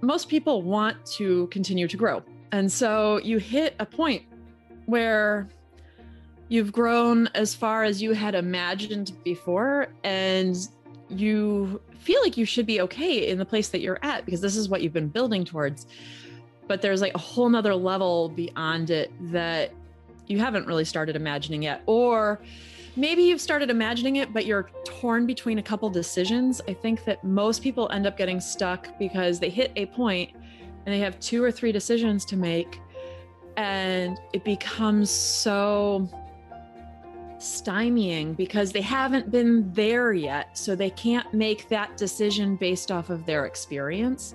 most people want to continue to grow. And so you hit a point where you've grown as far as you had imagined before and you feel like you should be okay in the place that you're at because this is what you've been building towards but there's like a whole nother level beyond it that you haven't really started imagining yet or maybe you've started imagining it but you're torn between a couple decisions i think that most people end up getting stuck because they hit a point and they have two or three decisions to make and it becomes so stymieing because they haven't been there yet. So they can't make that decision based off of their experience.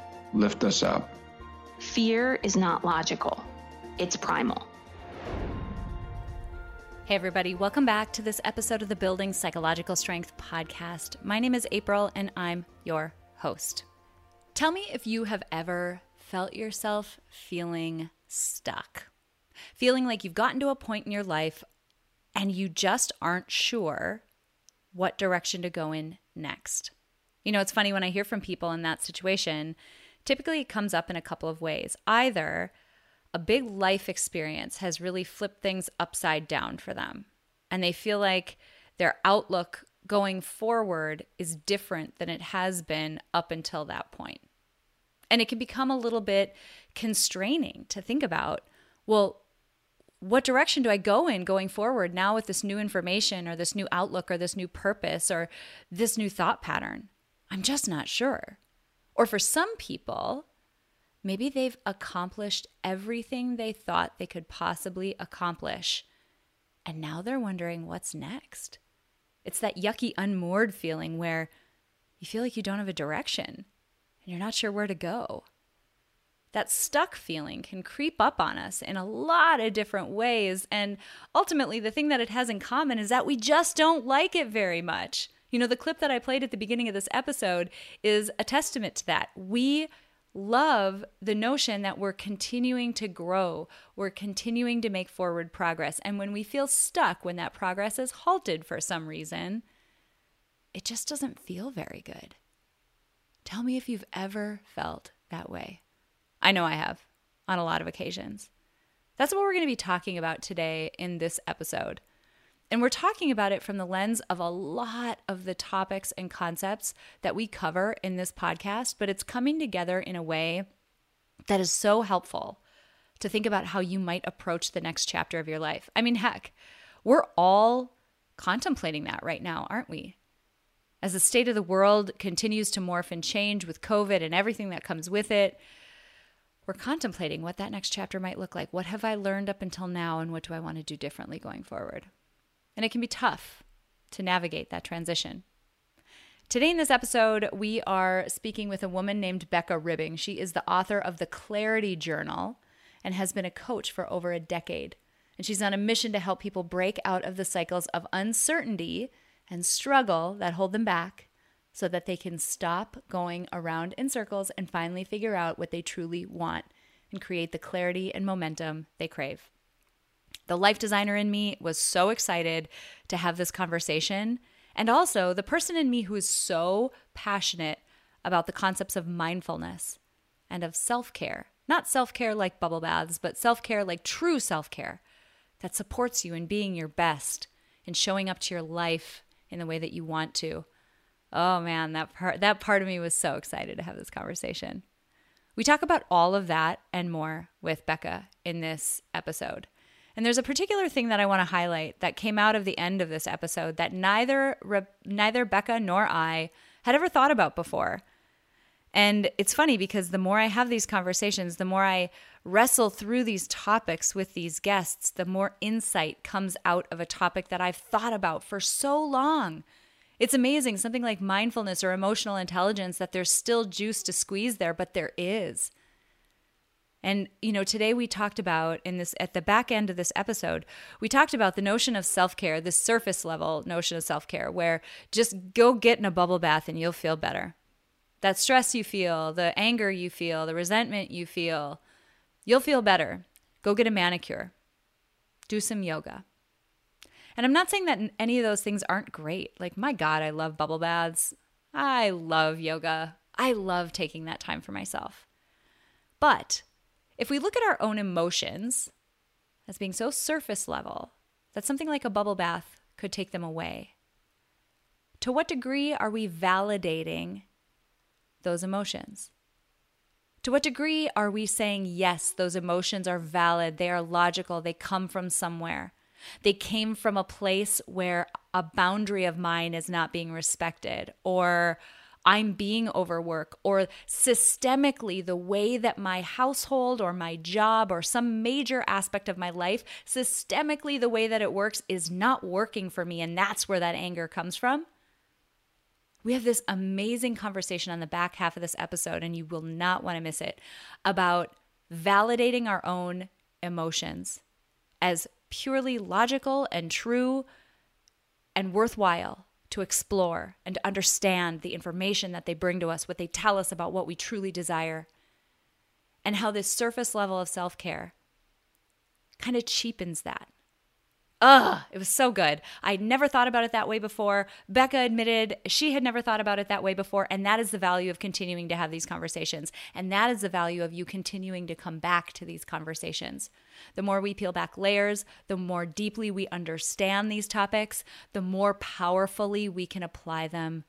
lift us up. Fear is not logical, it's primal. Hey, everybody, welcome back to this episode of the Building Psychological Strength podcast. My name is April, and I'm your host. Tell me if you have ever felt yourself feeling stuck, feeling like you've gotten to a point in your life and you just aren't sure what direction to go in next. You know, it's funny when I hear from people in that situation, typically it comes up in a couple of ways. Either a big life experience has really flipped things upside down for them, and they feel like their outlook going forward is different than it has been up until that point. And it can become a little bit constraining to think about well, what direction do I go in going forward now with this new information or this new outlook or this new purpose or this new thought pattern? I'm just not sure. Or for some people, maybe they've accomplished everything they thought they could possibly accomplish. And now they're wondering what's next. It's that yucky, unmoored feeling where you feel like you don't have a direction and you're not sure where to go that stuck feeling can creep up on us in a lot of different ways. And ultimately, the thing that it has in common is that we just don't like it very much. You know, the clip that I played at the beginning of this episode is a testament to that. We love the notion that we're continuing to grow, we're continuing to make forward progress. And when we feel stuck, when that progress is halted for some reason, it just doesn't feel very good. Tell me if you've ever felt that way. I know I have on a lot of occasions. That's what we're going to be talking about today in this episode. And we're talking about it from the lens of a lot of the topics and concepts that we cover in this podcast, but it's coming together in a way that is so helpful to think about how you might approach the next chapter of your life. I mean, heck, we're all contemplating that right now, aren't we? As the state of the world continues to morph and change with COVID and everything that comes with it, we're contemplating what that next chapter might look like. What have I learned up until now, and what do I want to do differently going forward? And it can be tough to navigate that transition. Today, in this episode, we are speaking with a woman named Becca Ribbing. She is the author of the Clarity Journal and has been a coach for over a decade. And she's on a mission to help people break out of the cycles of uncertainty and struggle that hold them back so that they can stop going around in circles and finally figure out what they truly want and create the clarity and momentum they crave. The life designer in me was so excited to have this conversation. And also, the person in me who is so passionate about the concepts of mindfulness and of self care. Not self care like bubble baths, but self care like true self care that supports you in being your best and showing up to your life in the way that you want to oh man, that part that part of me was so excited to have this conversation. We talk about all of that and more with Becca in this episode. And there's a particular thing that I want to highlight that came out of the end of this episode that neither neither Becca nor I had ever thought about before. And it's funny because the more I have these conversations, the more I wrestle through these topics with these guests, the more insight comes out of a topic that I've thought about for so long. It's amazing, something like mindfulness or emotional intelligence, that there's still juice to squeeze there, but there is. And you know, today we talked about in this at the back end of this episode, we talked about the notion of self-care, the surface level notion of self-care where just go get in a bubble bath and you'll feel better. That stress you feel, the anger you feel, the resentment you feel, you'll feel better. Go get a manicure. Do some yoga. And I'm not saying that any of those things aren't great. Like my god, I love bubble baths. I love yoga. I love taking that time for myself. But if we look at our own emotions as being so surface level that something like a bubble bath could take them away, to what degree are we validating those emotions? To what degree are we saying, yes, those emotions are valid, they are logical, they come from somewhere? They came from a place where a boundary of mine is not being respected, or I'm being overworked, or systemically, the way that my household or my job or some major aspect of my life, systemically, the way that it works is not working for me. And that's where that anger comes from. We have this amazing conversation on the back half of this episode, and you will not want to miss it about validating our own emotions as purely logical and true and worthwhile to explore and to understand the information that they bring to us, what they tell us about what we truly desire, and how this surface level of self care kind of cheapens that. Ugh, it was so good. I'd never thought about it that way before. Becca admitted she had never thought about it that way before. And that is the value of continuing to have these conversations. And that is the value of you continuing to come back to these conversations. The more we peel back layers, the more deeply we understand these topics, the more powerfully we can apply them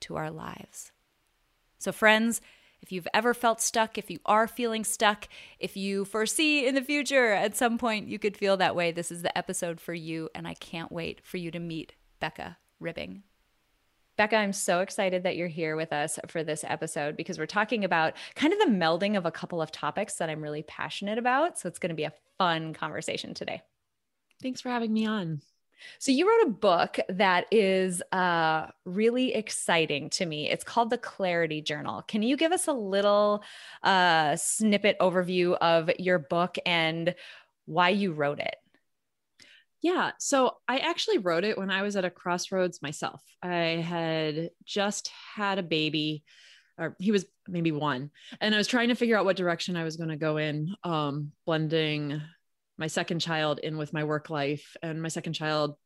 to our lives. So, friends, if you've ever felt stuck, if you are feeling stuck, if you foresee in the future at some point you could feel that way, this is the episode for you. And I can't wait for you to meet Becca Ribbing. Becca, I'm so excited that you're here with us for this episode because we're talking about kind of the melding of a couple of topics that I'm really passionate about. So it's going to be a fun conversation today. Thanks for having me on. So you wrote a book that is uh, really exciting to me. It's called the Clarity Journal. Can you give us a little uh, snippet overview of your book and why you wrote it? Yeah. So I actually wrote it when I was at a crossroads myself. I had just had a baby, or he was maybe one, and I was trying to figure out what direction I was going to go in, um, blending my second child in with my work life. And my second child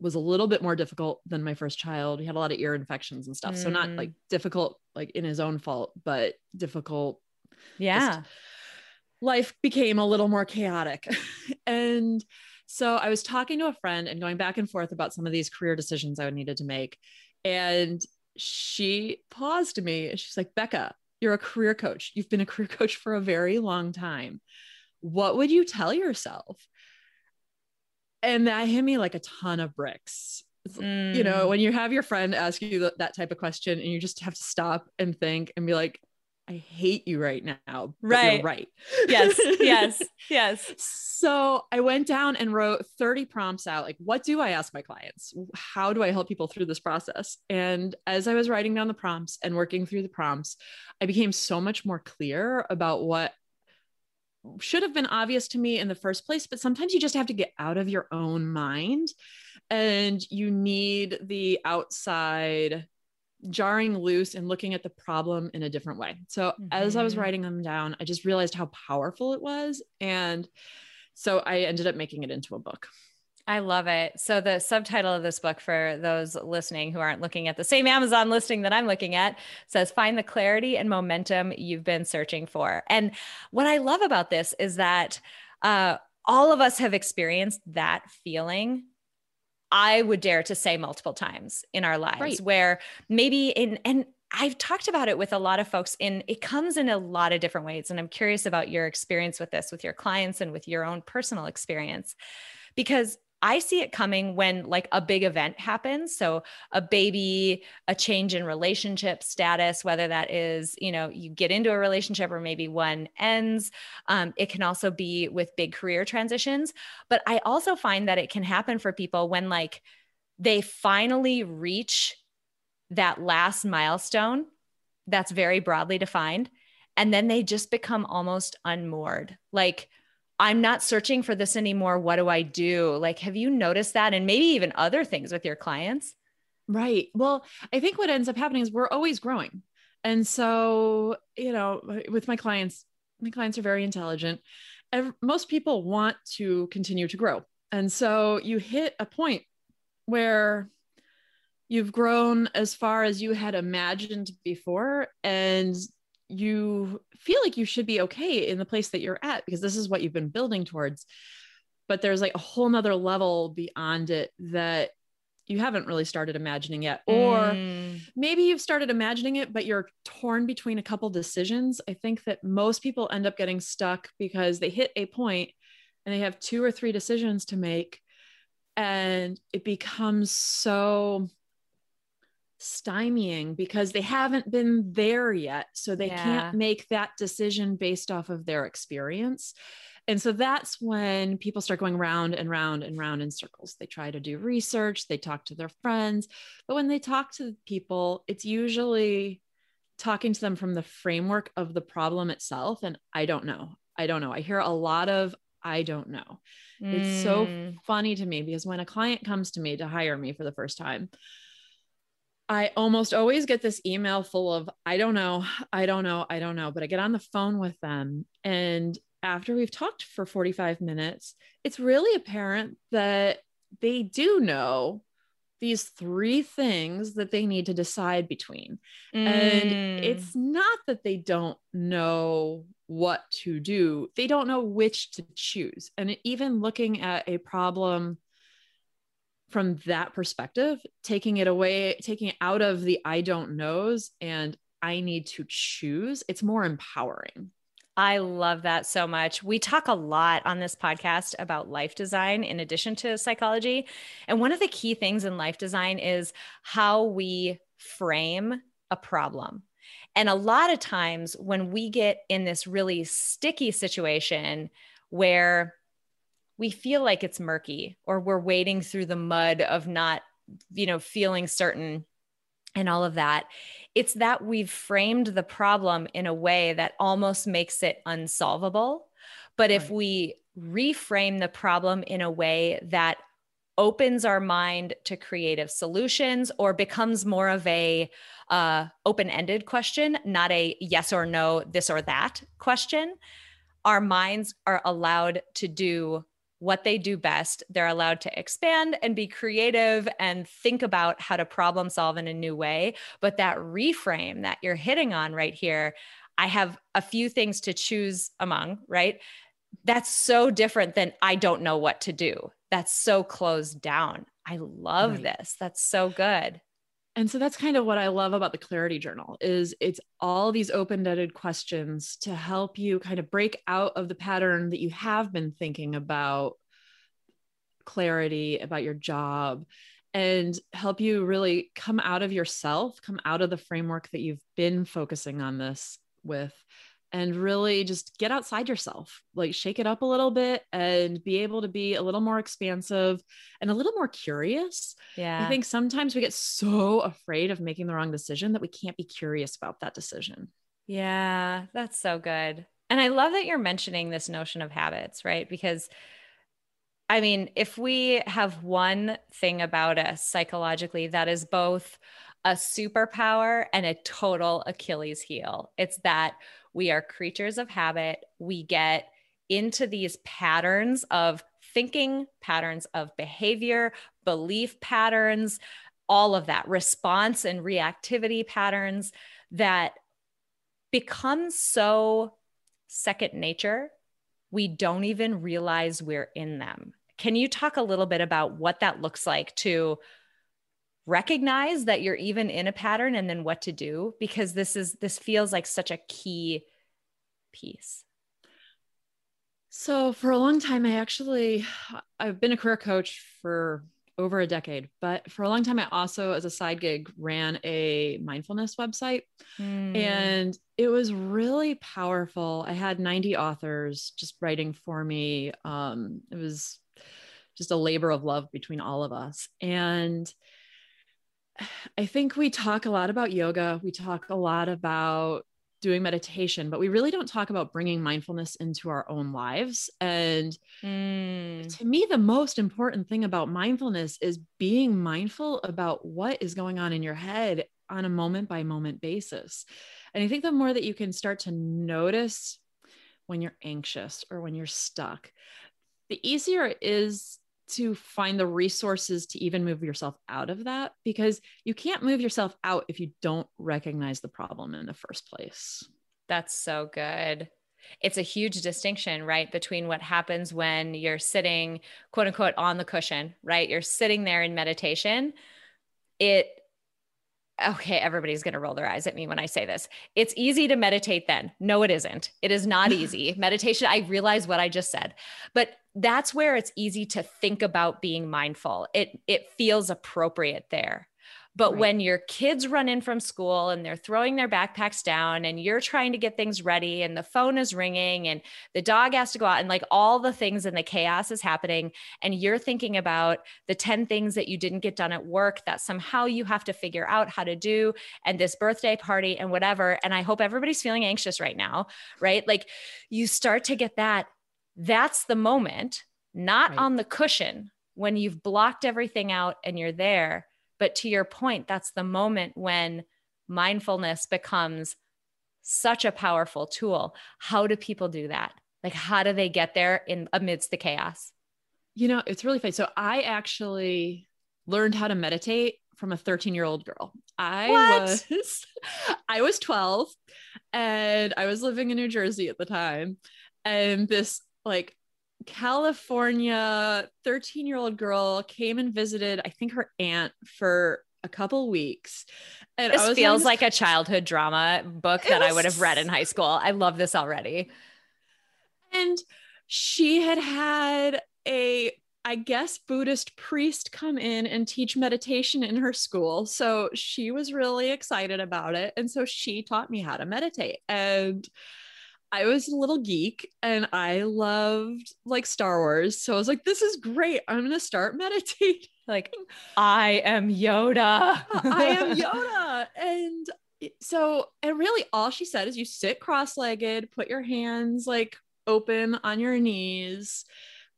was a little bit more difficult than my first child. He had a lot of ear infections and stuff. Mm. So not like mm. difficult, like in his own fault, but difficult. Yeah. Life became a little more chaotic. and so I was talking to a friend and going back and forth about some of these career decisions I would needed to make. And she paused me and she's like, Becca, you're a career coach. You've been a career coach for a very long time what would you tell yourself? And that hit me like a ton of bricks. Mm. You know, mm. when you have your friend ask you that type of question and you just have to stop and think and be like, I hate you right now. right. right. Yes. Yes. yes. So I went down and wrote 30 prompts out. Like, what do I ask my clients? How do I help people through this process? And as I was writing down the prompts and working through the prompts, I became so much more clear about what should have been obvious to me in the first place, but sometimes you just have to get out of your own mind and you need the outside jarring loose and looking at the problem in a different way. So mm-hmm. as I was mm-hmm. writing them down, I just realized how powerful it was. And so I ended up making it into a book. I love it. So the subtitle of this book for those listening who aren't looking at the same Amazon listing that I'm looking at says find the clarity and momentum you've been searching for. And what I love about this is that uh, all of us have experienced that feeling I would dare to say multiple times in our lives right. where maybe in and I've talked about it with a lot of folks, and it comes in a lot of different ways. And I'm curious about your experience with this, with your clients, and with your own personal experience, because I see it coming when like a big event happens. So a baby, a change in relationship status, whether that is, you know, you get into a relationship or maybe one ends. Um, it can also be with big career transitions. But I also find that it can happen for people when like they finally reach that last milestone that's very broadly defined. And then they just become almost unmoored. Like, I'm not searching for this anymore. What do I do? Like, have you noticed that? And maybe even other things with your clients? Right. Well, I think what ends up happening is we're always growing. And so, you know, with my clients, my clients are very intelligent. Most people want to continue to grow. And so you hit a point where you've grown as far as you had imagined before. And you feel like you should be okay in the place that you're at because this is what you've been building towards. But there's like a whole nother level beyond it that you haven't really started imagining yet. Or mm. maybe you've started imagining it but you're torn between a couple decisions. I think that most people end up getting stuck because they hit a point and they have two or three decisions to make and it becomes so stymieing because they haven't been there yet. So they yeah. can't make that decision based off of their experience. And so that's when people start going round and round and round in circles. They try to do research, they talk to their friends. But when they talk to people, it's usually talking to them from the framework of the problem itself. And I don't know. I don't know. I hear a lot of, I don't know. Mm. It's so mm. funny to me because when a client comes to me to hire me for the first time, I almost always get this email full of, I don't know, I don't know, I don't know. But I get on the phone with them. And after we've talked for 45 minutes, it's really apparent that they do know these three things that they need to decide between. Mm. And it's not that they don't know what to do, they don't know which to choose. And even looking at a problem from that perspective, taking it away, taking it out of the I don't knows and I need to choose, it's more empowering. I love that so much. We talk a lot on this podcast about life design in addition to psychology. And one of the key things in life design is how we frame a problem. And a lot of times when we get in this really sticky situation where we feel like it's murky or we're wading through the mud of not you know feeling certain and all of that. It's that we've framed the problem in a way that almost makes it unsolvable. But if we reframe the problem in a way that opens our mind to creative solutions or becomes more of a uh, open-ended question not a yes or no this or that question our minds are allowed to do what they do best. They're allowed to expand and be creative and think about how to problem solve in a new way. But that reframe that you're hitting on right here, I have a few things to choose among, right? That's so different than I don't know what to do. That's so closed down. I love right. this. That's so good and so that's kind of what i love about the clarity journal is it's all these open-ended questions to help you kind of break out of the pattern that you have been thinking about clarity about your job and help you really come out of yourself come out of the framework that you've been focusing on this with and really just get outside yourself, like shake it up a little bit and be able to be a little more expansive and a little more curious. Yeah. I think sometimes we get so afraid of making the wrong decision that we can't be curious about that decision. Yeah, that's so good. And I love that you're mentioning this notion of habits, right? Because I mean, if we have one thing about us psychologically that is both a superpower and a total Achilles heel, it's that we are creatures of habit. We get into these patterns of thinking, patterns of behavior, belief patterns, all of that response and reactivity patterns that become so second nature, we don't even realize we're in them. Can you talk a little bit about what that looks like to recognize that you're even in a pattern and then what to do because this is this feels like such a key piece. So for a long time i actually i've been a career coach for over a decade but for a long time i also as a side gig ran a mindfulness website. Mm. and it was really powerful. I had 90 authors just writing for me. Um, it was just a labor of love between all of us. And I think we talk a lot about yoga. We talk a lot about doing meditation, but we really don't talk about bringing mindfulness into our own lives. And mm. to me, the most important thing about mindfulness is being mindful about what is going on in your head on a moment by moment basis. And I think the more that you can start to notice when you're anxious or when you're stuck, the easier it is to find the resources to even move yourself out of that because you can't move yourself out if you don't recognize the problem in the first place. That's so good. It's a huge distinction, right? Between what happens when you're sitting, quote unquote, on the cushion, right? You're sitting there in meditation. It okay, everybody's going to roll their eyes at me when I say this. It's easy to meditate then. No, it isn't. It is not easy. Meditation, I realize what I just said, but that's where it's easy to think about being mindful. It it feels appropriate there. But right. when your kids run in from school and they're throwing their backpacks down and you're trying to get things ready and the phone is ringing and the dog has to go out and like all the things and the chaos is happening and you're thinking about the 10 things that you didn't get done at work that somehow you have to figure out how to do and this birthday party and whatever and I hope everybody's feeling anxious right now, right? Like you start to get that that's the moment, not right. on the cushion when you've blocked everything out and you're there but to your point, that's the moment when mindfulness becomes such a powerful tool. How do people do that? Like, how do they get there in amidst the chaos? You know, it's really funny. So, I actually learned how to meditate from a 13 year old girl. I what? was I was 12 and I was living in New Jersey at the time. And this like California 13 year old girl came and visited, I think her aunt for a couple weeks. And this feels like a childhood drama book that was... I would have read in high school. I love this already. And she had had a, I guess, Buddhist priest come in and teach meditation in her school. So she was really excited about it. And so she taught me how to meditate. And I was a little geek and I loved like Star Wars. So I was like, this is great. I'm going to start meditating. Like, I am Yoda. I am Yoda. And so, and really all she said is you sit cross legged, put your hands like open on your knees,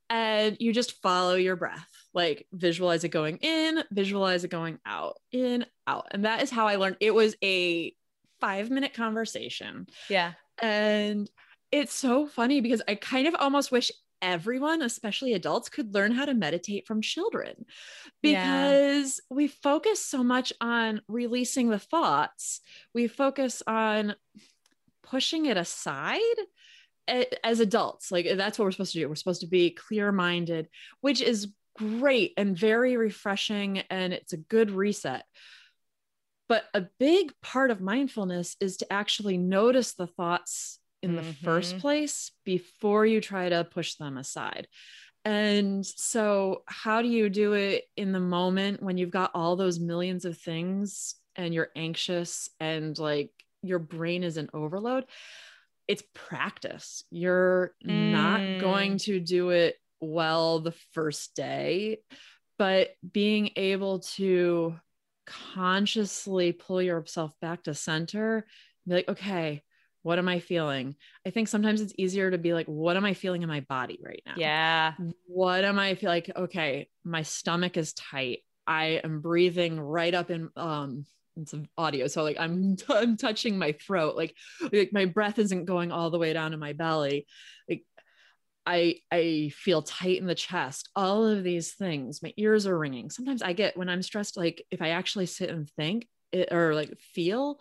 and you just follow your breath. Like, visualize it going in, visualize it going out, in, out. And that is how I learned. It was a five minute conversation. Yeah. And it's so funny because I kind of almost wish everyone, especially adults, could learn how to meditate from children because yeah. we focus so much on releasing the thoughts. We focus on pushing it aside as adults. Like that's what we're supposed to do. We're supposed to be clear minded, which is great and very refreshing. And it's a good reset. But a big part of mindfulness is to actually notice the thoughts in the mm-hmm. first place before you try to push them aside. And so, how do you do it in the moment when you've got all those millions of things and you're anxious and like your brain is in overload? It's practice. You're mm. not going mm. to do it well the first day, but being able to consciously pull yourself back to center be like okay what am i feeling? I think sometimes it's easier to be like what am i feeling in my body right now? Yeah. What am i feel like okay my stomach is tight. I am breathing right up in um it's audio so like i'm i'm touching my throat. Like like my breath isn't going all the way down to my belly. Like I I feel tight in the chest. All of these things. My ears are ringing. Sometimes I get when I'm stressed like if I actually sit and think it, or like feel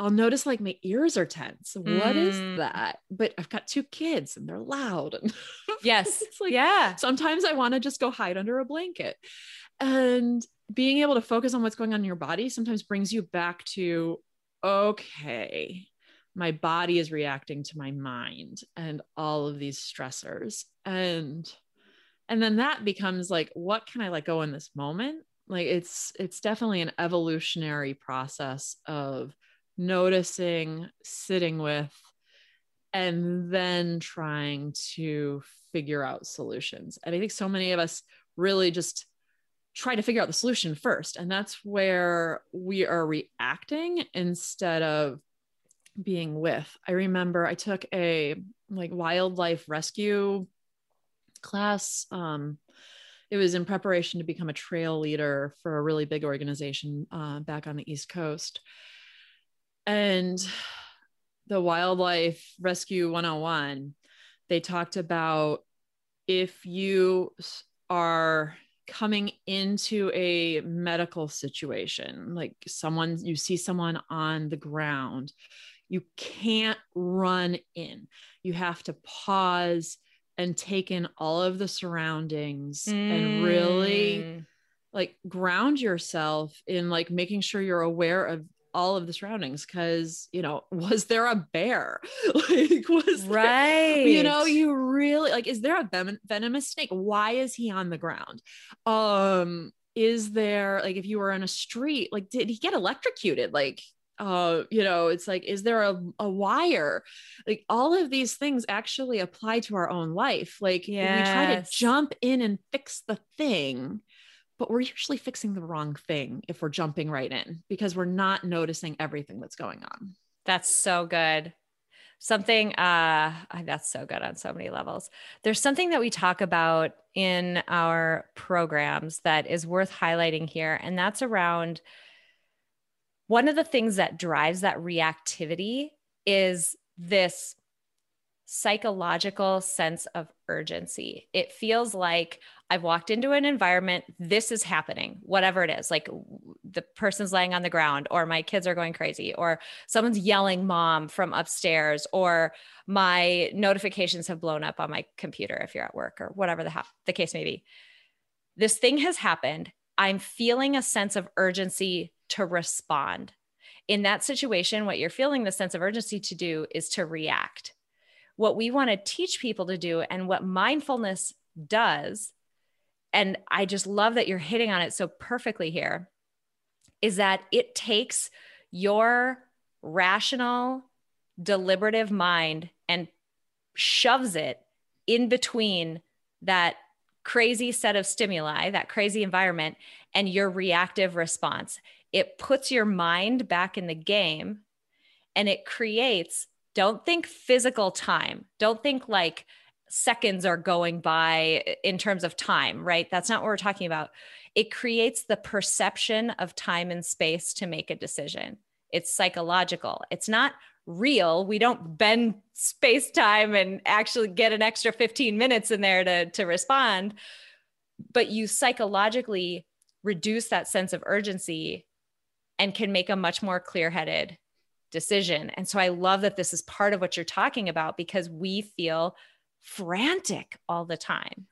I'll notice like my ears are tense. Mm. What is mm. that? But I've got two kids and they're loud. And yes. it's like, yeah. Sometimes I want to just go hide under a blanket. And being able to focus on what's going on in your body sometimes brings you back to okay my body is reacting to my mind and all of these stressors. And and then that becomes like what can i let go in this moment? Like it's it's definitely an evolutionary process of noticing sitting with and then trying to figure out solutions. And i think so many of us really just try to figure out the solution first. And that's where we are reacting instead of being with. I remember i took a like wildlife rescue class um it was in preparation to become a trail leader for a really big organization uh, back on the east coast. And the wildlife rescue 101 they talked about if you are coming into a medical situation like someone you see someone on the ground you can't run in. You have to pause and take in all of the surroundings mm. and really mm. like ground yourself in like making sure you're aware of all of the surroundings. Because you know was there a bear? Like was right there, you know you really like is there a ven- venomous snake? Why is he on the ground? Um is there like if you were in a street like did he get electrocuted? Like uh you know it's like is there a, a wire like all of these things actually apply to our own life like yes. we try to jump in and fix the thing but we're usually fixing the wrong thing if we're jumping right in because we're not noticing everything that's going on. That's so good. Something uh that's so good on so many levels. There's something that we talk about in our programs that is worth highlighting here and that's around one of the things that drives that reactivity is this psychological sense of urgency. It feels like I've walked into an environment, this is happening, whatever it is. Like the person's laying on the ground, or my kids are going crazy, or someone's yelling mom from upstairs, or my notifications have blown up on my computer if you're at work, or whatever the, ha- the case may be. This thing has happened. I'm feeling a sense of urgency to respond. In that situation, what you're feeling the sense of urgency to do is to react. What we want to teach people to do, and what mindfulness does and I just love that you're hitting on it so perfectly here, is that it takes your rational, deliberative mind and shoves it in between that crazy set of stimuli, that crazy environment, and your reactive response. It puts your mind back in the game and it creates, don't think physical time. Don't think like seconds are going by in terms of time, right? That's not what we're talking about. It creates the perception of time and space to make a decision. It's psychological. It's not real. We don't bend space time and actually get an extra 15 minutes in there to, to respond. But you psychologically reduce that sense of urgency and can make a much more clear headed decision. And so I love that this is part of what you're talking about because we feel frantic all the time.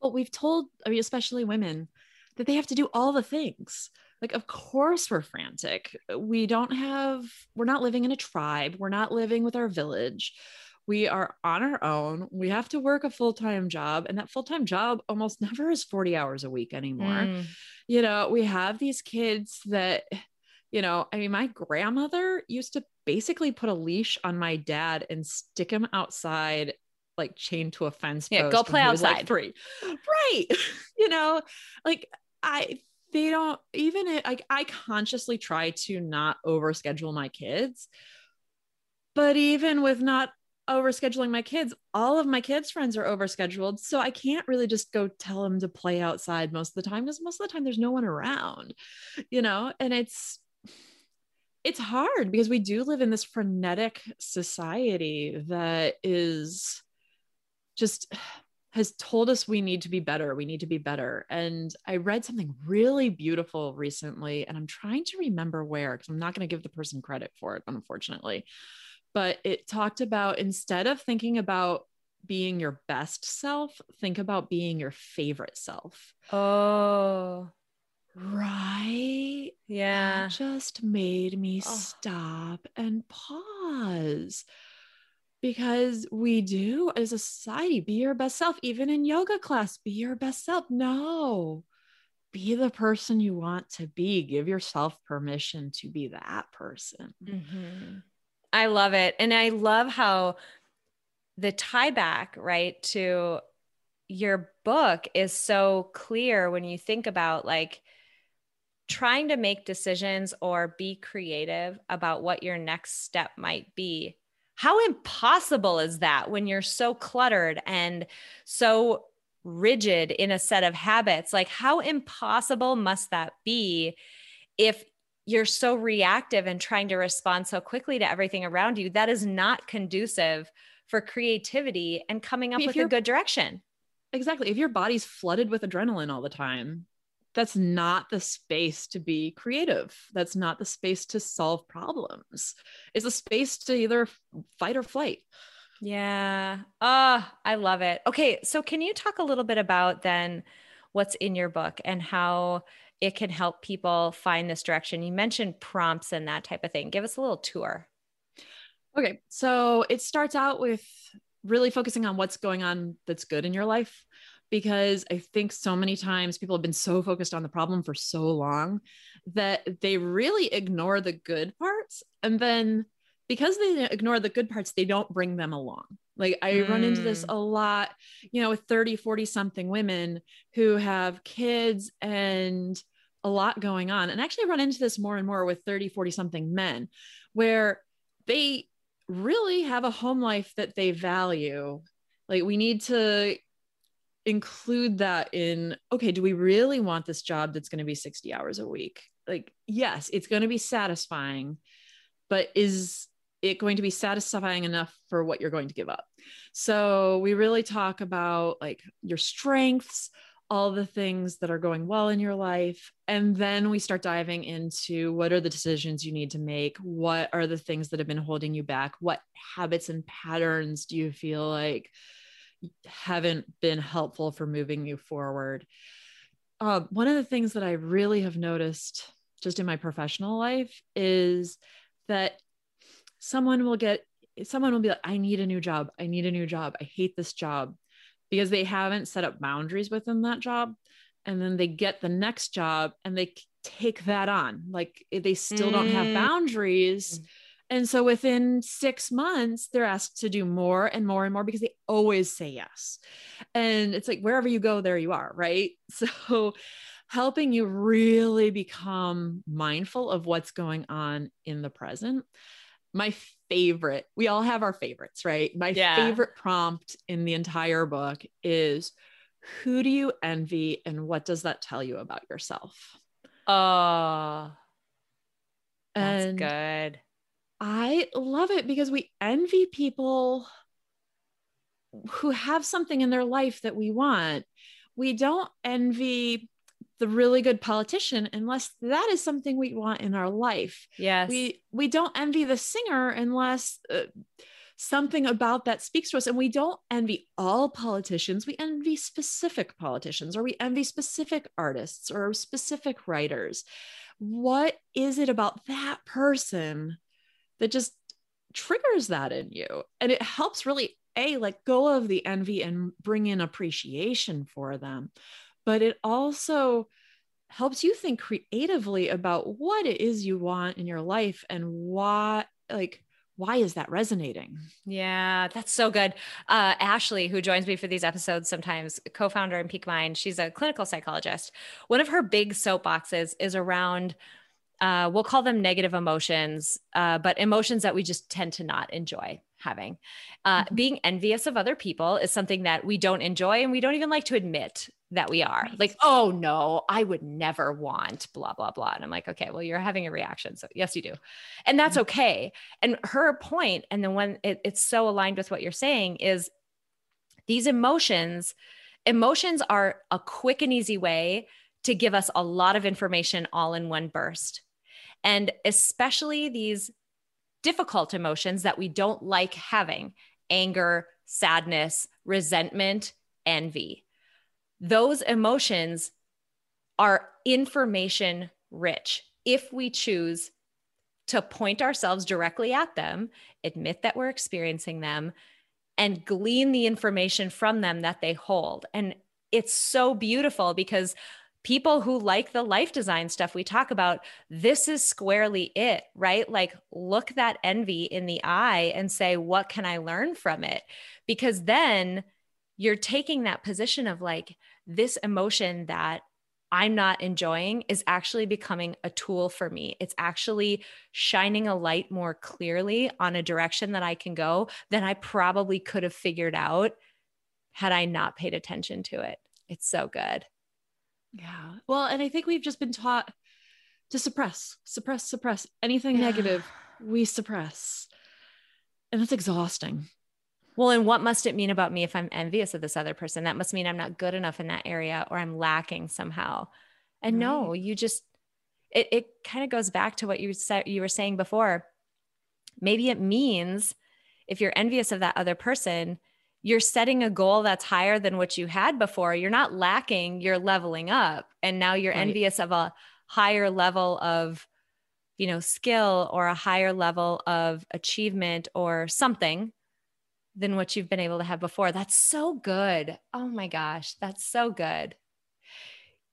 Well, we've told, I mean, especially women, that they have to do all the things. Like, of course, we're frantic. We don't have, we're not living in a tribe, we're not living with our village. We are on our own. We have to work a full time job, and that full time job almost never is 40 hours a week anymore. Mm. You know, we have these kids that, you know, I mean, my grandmother used to basically put a leash on my dad and stick him outside like chained to a fence yeah go play outside like free right you know like i they don't even it, like i consciously try to not overschedule my kids but even with not overscheduling my kids all of my kids friends are overscheduled so i can't really just go tell them to play outside most of the time because most of the time there's no one around you know? And it's it's hard because we do live in this frenetic society that is just has told us we need to be better we need to be better and i read something really beautiful recently and i'm trying to remember where because i'm not going to give the person credit for it unfortunately but it talked about instead of thinking about being your best self think about being your favorite self oh right? Yeah. That just made me Oh. stop and pause. Because we do as a society, be your best self. Even in yoga class, be your best self. No, be the person you want to be. Give yourself permission to be that person. Mhm. I love it. And I love how the tie back, right, to your book is so clear when you think about like trying to make decisions or be creative about what your next step might be. How impossible is that when you're so cluttered and so rigid in a set of habits? Like, how impossible must that be if you're so reactive and trying to respond so quickly to everything around you? That is not conducive for creativity and coming up If with a good direction. Exactly. If your body's flooded with adrenaline all the time, that's not the space to be creative. That's not the space to solve problems. It's a space to either fight or flight. Yeah. Ah, I love it. Okay, so can you talk a little bit about then what's in your book and how it can help people find this direction? You mentioned prompts and that type of thing. Give us a little tour. Okay. So it starts out with really focusing on what's going on that's good in your life. Because I think so many times people have been so focused on the problem for so long that they really ignore the good parts. And then because they ignore the good parts, they don't bring them along. Like I run into this Mm. a lot, you know, with 30, 40 something women who have kids and a lot going on. And actually, run into this more and more with 30, 40 something men where they really have a home life that they value. Like, we need to include that in okay, do we really want this job that's going to be 60 hours a week? Like, yes, it's going to be satisfying, but is it going to be satisfying enough for what you're going to give up? So, we really talk about like your strengths, all the things that are going well in your life. And then we start diving into what are the decisions you need to make? What are the things that have been holding you back? What habits and patterns do you feel like haven't been helpful for moving you forward? Uh, one of the things that I really have noticed just in my professional life is that someone will get, someone will be like, I need a new job. I need a new job. I hate this job because they haven't set up boundaries within that job and then they get the next job and they take that on like they still don't have Mm. boundaries and so within 6 months they're asked to do more and more and more because they always say yes. And it's like wherever you go there you are right? So helping you really become mindful of what's going on in the present. My favorite we all have our favorites right? My Yeah. favorite prompt in the entire book is who do you envy and what does that tell you about yourself? Oh, that's and good. I love it because we envy people who have something in their life that we want. We don't envy the really good politician unless that is something we want in our life. Yes. we we don't envy the singer unless uh, something about that speaks to us. And we don't envy all politicians. We envy specific politicians or we envy specific artists or specific writers. What is it about that person that just triggers that in you and it helps really a let go of the envy and bring in appreciation for them but it also helps you think creatively about what it is you want in your life and why like why is that resonating Yeah, that's so good. Uh, Ashley, who joins me for these episodes sometimes, co founder in Peak Mind, she's a clinical psychologist. One of her big soapboxes is around, uh, we'll call them negative emotions, uh, but emotions that we just tend to not enjoy having. Uh, Mhm. Being envious of other people is something that we don't enjoy and we don't even like to admit that we are. Right. Like, oh no, I would never want blah, blah, blah. And I'm like, okay, well, you're having a reaction. So, yes, you do. And that's Mhm. okay. And her point, and then when it, it's so aligned with what you're saying, is these emotions, emotions are a quick and easy way to give us a lot of information all in one burst. And especially these difficult emotions that we don't like having anger, sadness, resentment, envy. Those emotions are information rich if we choose to point ourselves directly at them, admit that we're experiencing them, and glean the information from them that they hold. And it's so beautiful because people who like the life design stuff we talk about, this is squarely it, right? Like, look that envy in the eye and say, what can I learn from it? Because then you're taking that position of like, this emotion that I'm not enjoying is actually becoming a tool for me. It's actually shining a light more clearly on a direction that I can go than I probably could have figured out had I not paid attention to it. It's so good. Yeah. Well, and I think we've just been taught to suppress, suppress, suppress anything yeah. negative, we suppress. And that's exhausting. Well, and what must it mean about me if I'm envious of this other person? That must mean I'm not good enough in that area or I'm lacking somehow. And right. no, you just it it kind of goes back to what you said you were saying before. Maybe it means if you're envious of that other person, you're setting a goal that's higher than what you had before. You're not lacking, you're leveling up. And now you're right. envious of a higher level of, you know, skill or a higher level of achievement or something than what you've been able to have before. That's so good. Oh my gosh, that's so good.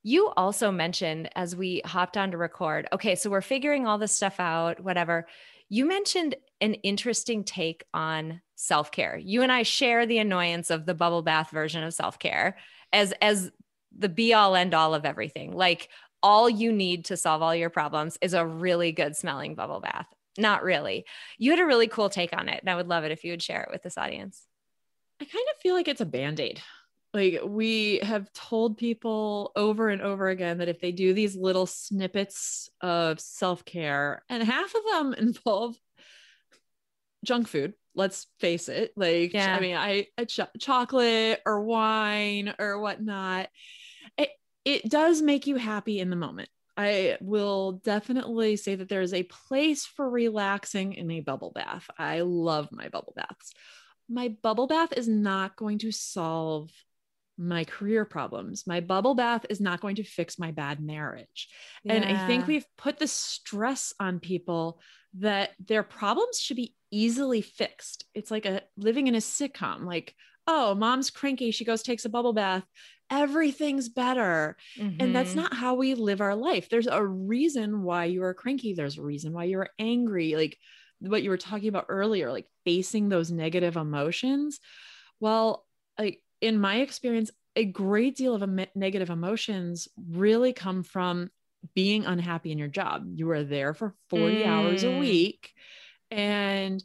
You also mentioned as we hopped on to record, okay, so we're figuring all this stuff out, whatever. You mentioned an interesting take on self-care. You and I share the annoyance of the bubble bath version of self-care as as the be all end all of everything. Like all you need to solve all your problems is a really good smelling bubble bath. Not really. You had a really cool take on it and I would love it if you would share it with this audience. I kind of feel like it's a band-aid. Like we have told people over and over again that if they do these little snippets of self-care and half of them involve junk food let's face it like yeah. i mean i ch- chocolate or wine or whatnot it, it does make you happy in the moment. I will definitely say that there is a place for relaxing in a bubble bath. I love my bubble baths. My bubble bath is not going to solve my career problems. My bubble bath is not going to fix my bad marriage. Yeah. And I think we've put the stress on people that their problems should be easily fixed. It's like a living in a sitcom like, oh, mom's cranky, she goes takes a bubble bath, everything's better. Mm-hmm. And that's mm-hmm. not how we live our life. There's a reason why you are cranky, there's a reason why you're angry, like what you were talking about earlier, like facing those negative emotions. Well, like in my experience, a great deal of em- negative emotions really come from being unhappy in your job. You are there for 40 mm. hours a mm. week and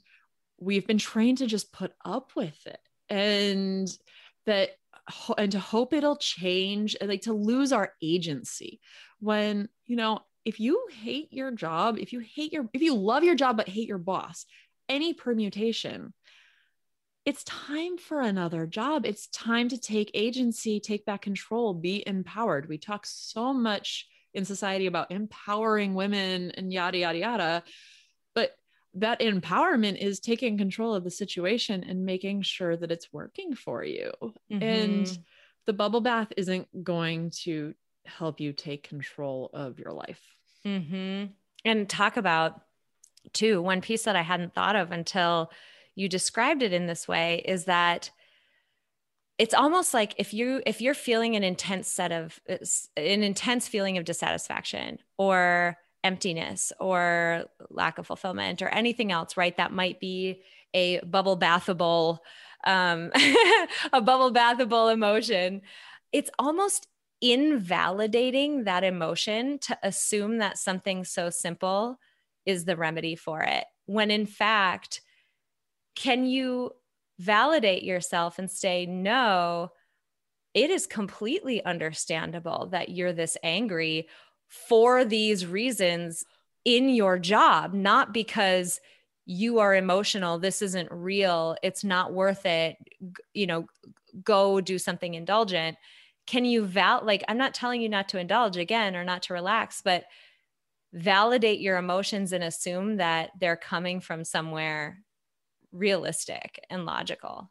we've been trained to just put up with it and that and to hope it'll change like to lose our agency when you know if you hate your job if you hate your if you love your job but hate your boss any permutation it's time for another job. It's time to take agency, take back control, be empowered. We talk so much in society about empowering women and yada, yada, yada. But that empowerment is taking control of the situation and making sure that it's working for you. Mm-hmm. And the bubble bath isn't going to help you take control of your life. Mm-hmm. And talk about, too, one piece that I hadn't thought of until you described it in this way is that it's almost like if you if you're feeling an intense set of an intense feeling of dissatisfaction or emptiness or lack of fulfillment or anything else right that might be a bubble bathable um, a bubble bathable emotion it's almost invalidating that emotion to assume that something so simple is the remedy for it. When in fact can you validate yourself and say, no, it is completely understandable that you're this angry for these reasons in your job, not because you are emotional, this isn't real, it's not worth it, you know, go do something indulgent. Can you val like I'm not telling you not to indulge again or not to relax, but validate your emotions and assume that they're coming from somewhere realistic and logical.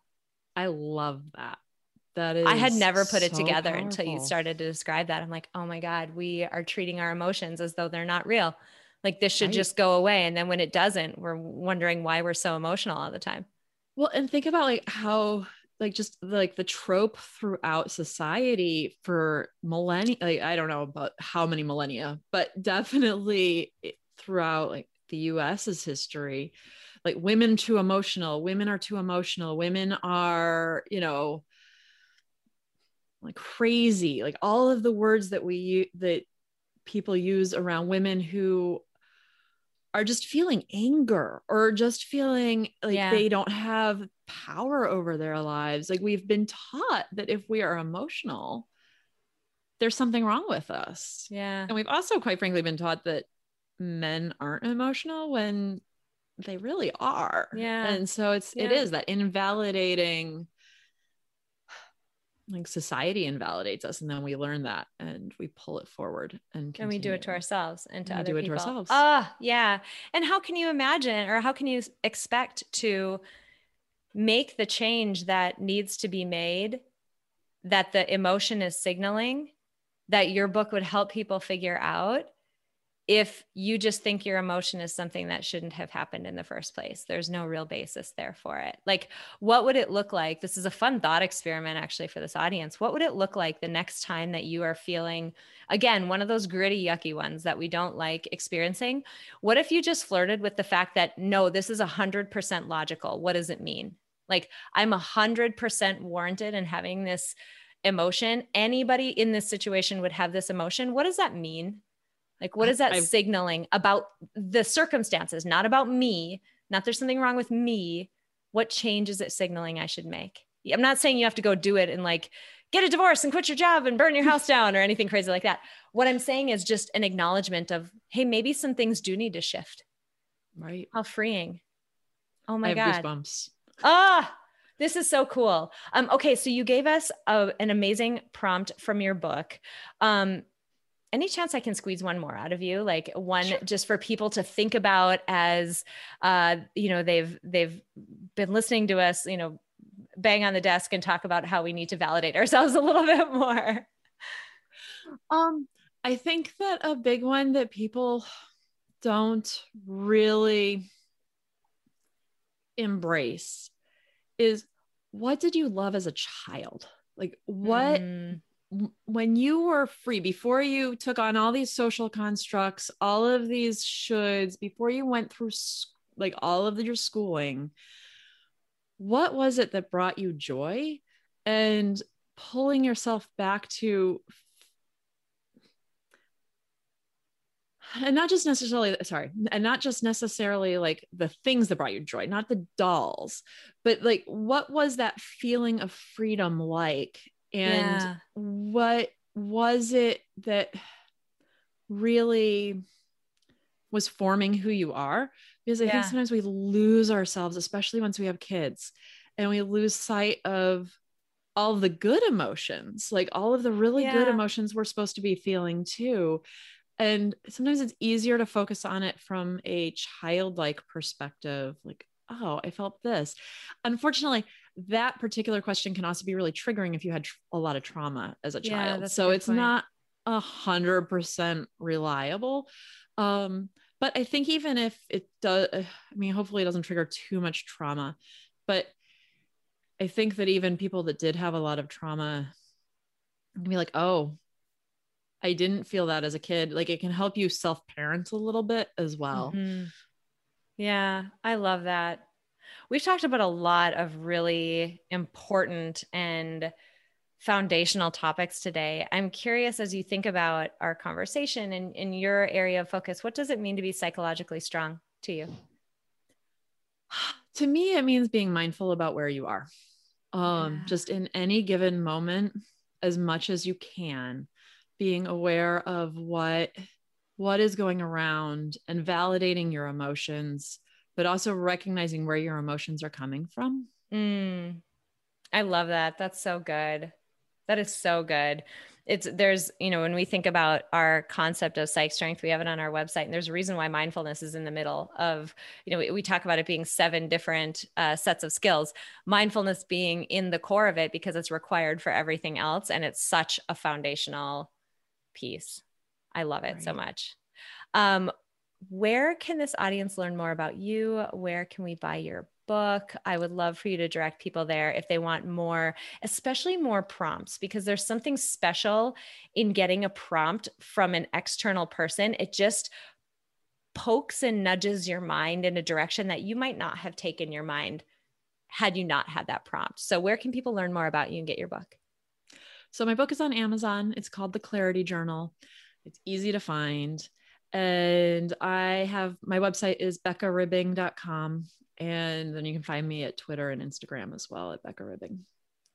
I love that. That is I had never put it so together until you started to describe that. I'm like, oh my God, we are treating our emotions as though they're not real. Like this should Right. just go away. And then when it doesn't, we're wondering why we're so emotional all the time. Well, and think about like how like just like the trope throughout society for millennia like I don't know about how many millennia, but definitely throughout like the US's history, like women too emotional, women are too emotional, women are, you know, like crazy, like all of the words that we that people use around women who are just feeling anger or just feeling like Yeah. they don't have power over their lives. Like we've been taught that if we are emotional, there's something wrong with us. Yeah. And we've also, quite frankly, been taught that men aren't emotional when they really are. Yeah. And so it's it Yeah. is that invalidating like society invalidates us and then we learn that and we pull it forward and and we do it to ourselves and to And we other do it to people. ourselves. Ah, yeah. And how can you imagine or how can you expect to make the change that needs to be made that the emotion is signaling that your book would help people figure out if you just think your emotion is something that shouldn't have happened in the first place. There's no real basis there for it. Like, what would it look like? This is a fun thought experiment, actually, for this audience. What would it look like the next time that you are feeling, again, one of those gritty, yucky ones that we don't like experiencing? What if you just flirted with the fact that, no, this is 100% logical? What does it mean? Like, I'm 100% warranted in having this emotion. Anybody in this situation would have this emotion. What does that mean? Like, what is that I've- signaling about the circumstances, not about me? Not there's something wrong with me. What change is it signaling I should make? I'm not saying you have to go do it and like get a divorce and quit your job and burn your house down or anything crazy like that. What I'm saying is just an acknowledgement of, hey, maybe some things do need to shift. right. How freeing. Oh my I have God. goosebumps. Ah, this is so cool. Um, okay, so you gave us a, an amazing prompt from your book. Um, any chance I can squeeze one more out of you, like one just for people to think about as, uh, you know, they've they've been listening to us, you know, bang on the desk and talk about how we need to validate ourselves a little bit more. Um, I think that a big one that people don't really embrace is what did you love as a child? Like what Mm, when you were free before you took on all these social constructs, all of these shoulds, before you went through like all of your schooling, what was it that brought you joy and pulling yourself back to and not just necessarily sorry and not just necessarily like the things that brought you joy not the dolls but like what was that feeling of freedom like and Yeah. what was it that really was forming who you are because i Yeah. think sometimes we lose ourselves especially once we have kids and we lose sight of all the good emotions like all of the really good emotions we're supposed to be feeling too and sometimes it's easier to focus on it from a childlike perspective like oh i felt this unfortunately that particular question can also be really triggering if you had tr- a lot of trauma as a Yeah, child a so good it's point. not a hundred percent reliable um but i think even if it does i mean hopefully it doesn't trigger too much trauma but i think that even people that did have a lot of trauma can be like oh i didn't feel that as a kid like it can help you self-parent a little bit as well Mhm. Yeah, I love that. We've talked about a lot of really important and foundational topics today. I'm curious as you think about our conversation and in your area of focus, what does it mean to be psychologically strong to you? to me it means being mindful about where you are um Yeah. just in any given moment as much as you can being aware of what what is going around and validating your emotions but also recognizing where your emotions are coming from Mm, I love that. That's so good. That is so good. it's there's you know when we think about our concept of psych strength we have it on our website and there's a reason why mindfulness is in the middle of you know we, we talk about it being seven different uh, sets of skills mindfulness being in the core of it because it's required for everything else and it's such a foundational piece i love it right. so much um, where can this audience learn more about you where can we buy your book. I would love for you to direct people there if they want more, especially more prompts, because there's something special in getting a prompt from an external person. It just pokes and nudges your mind in a direction that you might not have taken your mind had you not had that prompt. So, where can people learn more about you and get your book? So, my book is on Amazon. It's called The Clarity Journal. It's easy to find. And I have my website is beccaribbing.com. And then you can find me at Twitter and Instagram as well at Becca Ribbing.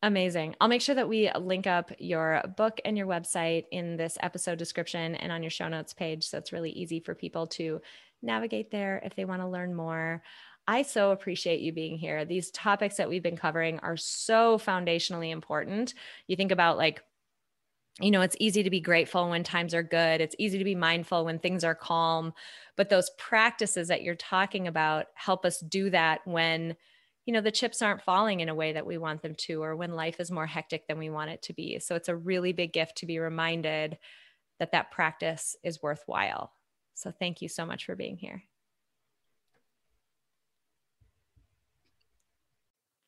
Amazing. I'll make sure that we link up your book and your website in this episode description and on your show notes page. So it's really easy for people to navigate there if they want to learn more. I so appreciate you being here. These topics that we've been covering are so foundationally important. You think about like you know, it's easy to be grateful when times are good. It's easy to be mindful when things are calm. But those practices that you're talking about help us do that when, you know, the chips aren't falling in a way that we want them to, or when life is more hectic than we want it to be. So it's a really big gift to be reminded that that practice is worthwhile. So thank you so much for being here.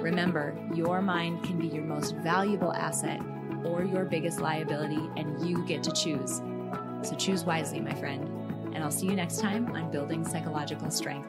Remember, your mind can be your most valuable asset or your biggest liability, and you get to choose. So choose wisely, my friend. And I'll see you next time on Building Psychological Strength.